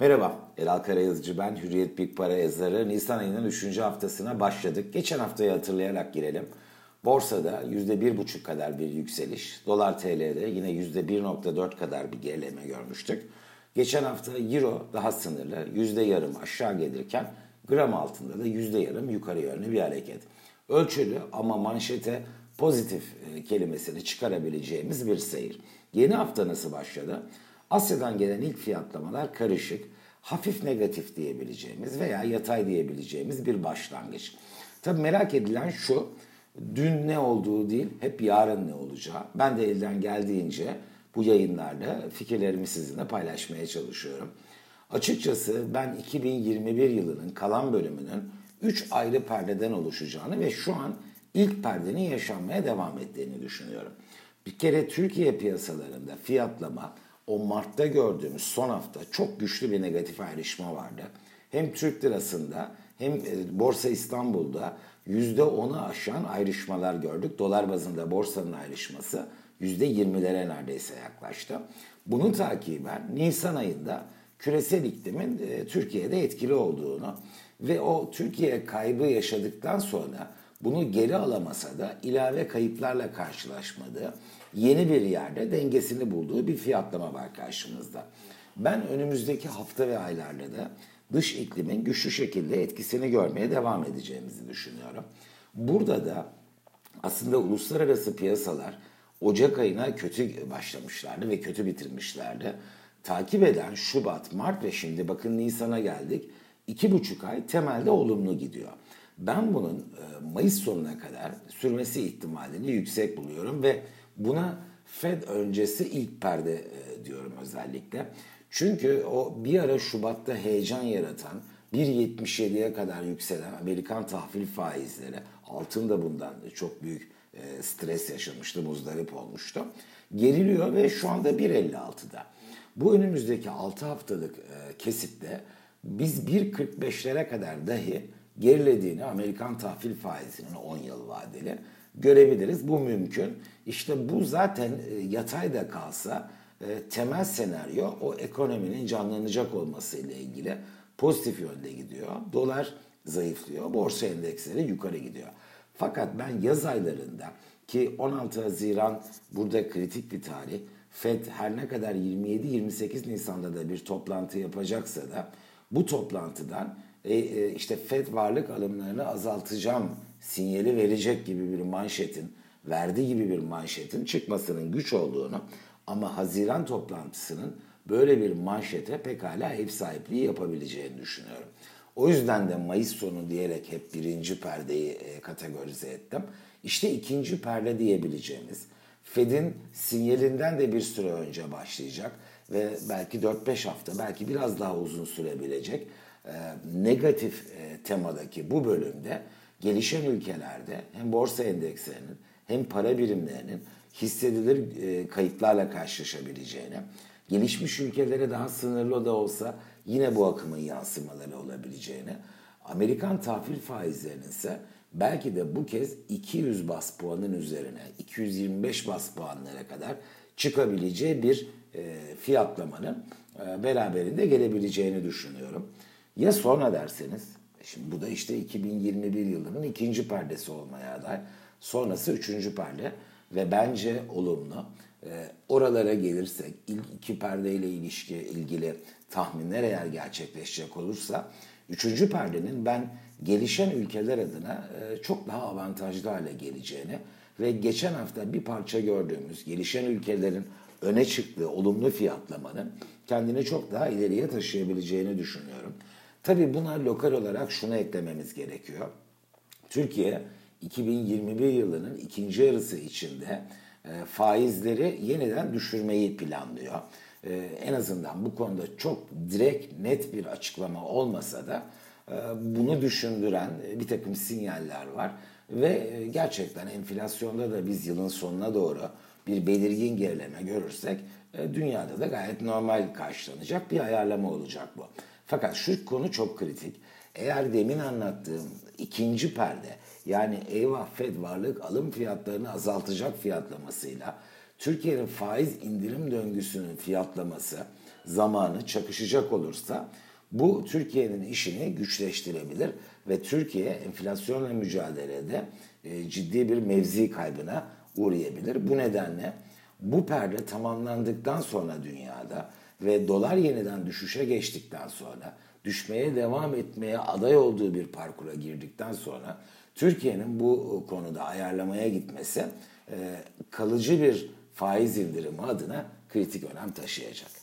Merhaba, Elal Karayazıcı ben, Hürriyet Big Para yazarı. Nisan ayının 3. haftasına başladık. Geçen haftayı hatırlayarak girelim. Borsada %1,5 kadar bir yükseliş, dolar TL'de yine %1,4 kadar bir gerileme görmüştük. Geçen hafta Euro daha sınırlı, yüzde yarım aşağı gelirken gram altında da yüzde yarım yukarı yönlü bir hareket. Ölçülü ama manşete pozitif e, kelimesini çıkarabileceğimiz bir seyir. Yeni hafta nasıl başladı? Asya'dan gelen ilk fiyatlamalar karışık, hafif negatif diyebileceğimiz veya yatay diyebileceğimiz bir başlangıç. Tabii merak edilen şu, dün ne olduğu değil, hep yarın ne olacağı. Ben de elden geldiğince bu yayınlarda fikirlerimi sizinle paylaşmaya çalışıyorum. Açıkçası ben 2021 yılının kalan bölümünün 3 ayrı perdeden oluşacağını ve şu an ilk perdenin yaşanmaya devam ettiğini düşünüyorum. Bir kere Türkiye piyasalarında fiyatlama o Mart'ta gördüğümüz son hafta çok güçlü bir negatif ayrışma vardı. Hem Türk lirasında hem e, Borsa İstanbul'da %10'u aşan ayrışmalar gördük. Dolar bazında borsanın ayrışması %20'lere neredeyse yaklaştı. Bunu takiben Nisan ayında küresel iklimin e, Türkiye'de etkili olduğunu ve o Türkiye kaybı yaşadıktan sonra bunu geri alamasa da ilave kayıplarla karşılaşmadığı yeni bir yerde dengesini bulduğu bir fiyatlama var karşımızda. Ben önümüzdeki hafta ve aylarda da dış iklimin güçlü şekilde etkisini görmeye devam edeceğimizi düşünüyorum. Burada da aslında uluslararası piyasalar Ocak ayına kötü başlamışlardı ve kötü bitirmişlerdi. Takip eden Şubat, Mart ve şimdi bakın Nisan'a geldik. İki buçuk ay temelde olumlu gidiyor. Ben bunun e, Mayıs sonuna kadar sürmesi ihtimalini yüksek buluyorum ve buna Fed öncesi ilk perde e, diyorum özellikle. Çünkü o bir ara Şubat'ta heyecan yaratan 1.77'ye kadar yükselen Amerikan tahvil faizleri altın da bundan çok büyük e, stres yaşamıştı, muzdarip olmuştu. Geriliyor ve şu anda 1.56'da. Bu önümüzdeki 6 haftalık kesitte biz 1.45'lere kadar dahi gerilediğini Amerikan tahvil faizinin 10 yıl vadeli görebiliriz. Bu mümkün. İşte bu zaten e, yatay da kalsa e, temel senaryo o ekonominin canlanacak olması ile ilgili pozitif yönde gidiyor. Dolar zayıflıyor. Borsa endeksleri yukarı gidiyor. Fakat ben yaz aylarında ki 16 Haziran burada kritik bir tarih. Fed her ne kadar 27-28 Nisan'da da bir toplantı yapacaksa da bu toplantıdan e, e, işte FED varlık alımlarını azaltacağım sinyali verecek gibi bir manşetin, verdiği gibi bir manşetin çıkmasının güç olduğunu ama Haziran toplantısının böyle bir manşete pekala ev sahipliği yapabileceğini düşünüyorum. O yüzden de Mayıs sonu diyerek hep birinci perdeyi e, kategorize ettim. İşte ikinci perde diyebileceğimiz Fed'in sinyalinden de bir süre önce başlayacak ve belki 4-5 hafta belki biraz daha uzun sürebilecek e, negatif e, temadaki bu bölümde gelişen ülkelerde hem borsa endekslerinin hem para birimlerinin hissedilir e, kayıplarla karşılaşabileceğini, gelişmiş ülkelere daha sınırlı da olsa yine bu akımın yansımaları olabileceğini, Amerikan tahvil faizlerinin ise belki de bu kez 200 bas puanın üzerine 225 bas puanlara kadar çıkabileceği bir e, fiyatlamanın e, beraberinde gelebileceğini düşünüyorum. Ya sonra derseniz, şimdi bu da işte 2021 yılının ikinci perdesi olmaya aday. Sonrası üçüncü perde ve bence olumlu. E, oralara gelirsek ilk iki perdeyle ilişki ilgili tahminler eğer gerçekleşecek olursa üçüncü perdenin ben gelişen ülkeler adına e, çok daha avantajlı hale geleceğini ve geçen hafta bir parça gördüğümüz gelişen ülkelerin öne çıktığı olumlu fiyatlamanın kendini çok daha ileriye taşıyabileceğini düşünüyorum. Tabii buna lokal olarak şunu eklememiz gerekiyor. Türkiye 2021 yılının ikinci yarısı içinde e, faizleri yeniden düşürmeyi planlıyor. E, en azından bu konuda çok direkt net bir açıklama olmasa da e, bunu düşündüren bir takım sinyaller var. Ve gerçekten enflasyonda da biz yılın sonuna doğru bir belirgin gerileme görürsek dünyada da gayet normal karşılanacak bir ayarlama olacak bu. Fakat şu konu çok kritik. Eğer demin anlattığım ikinci perde yani eyvah Fed varlık alım fiyatlarını azaltacak fiyatlamasıyla Türkiye'nin faiz indirim döngüsünün fiyatlaması zamanı çakışacak olursa bu Türkiye'nin işini güçleştirebilir ve Türkiye enflasyonla mücadelede e, ciddi bir mevzi kaybına uğrayabilir. Bu nedenle bu perde tamamlandıktan sonra dünyada ve dolar yeniden düşüşe geçtikten sonra düşmeye devam etmeye aday olduğu bir parkura girdikten sonra Türkiye'nin bu konuda ayarlamaya gitmesi e, kalıcı bir faiz indirimi adına kritik önem taşıyacak.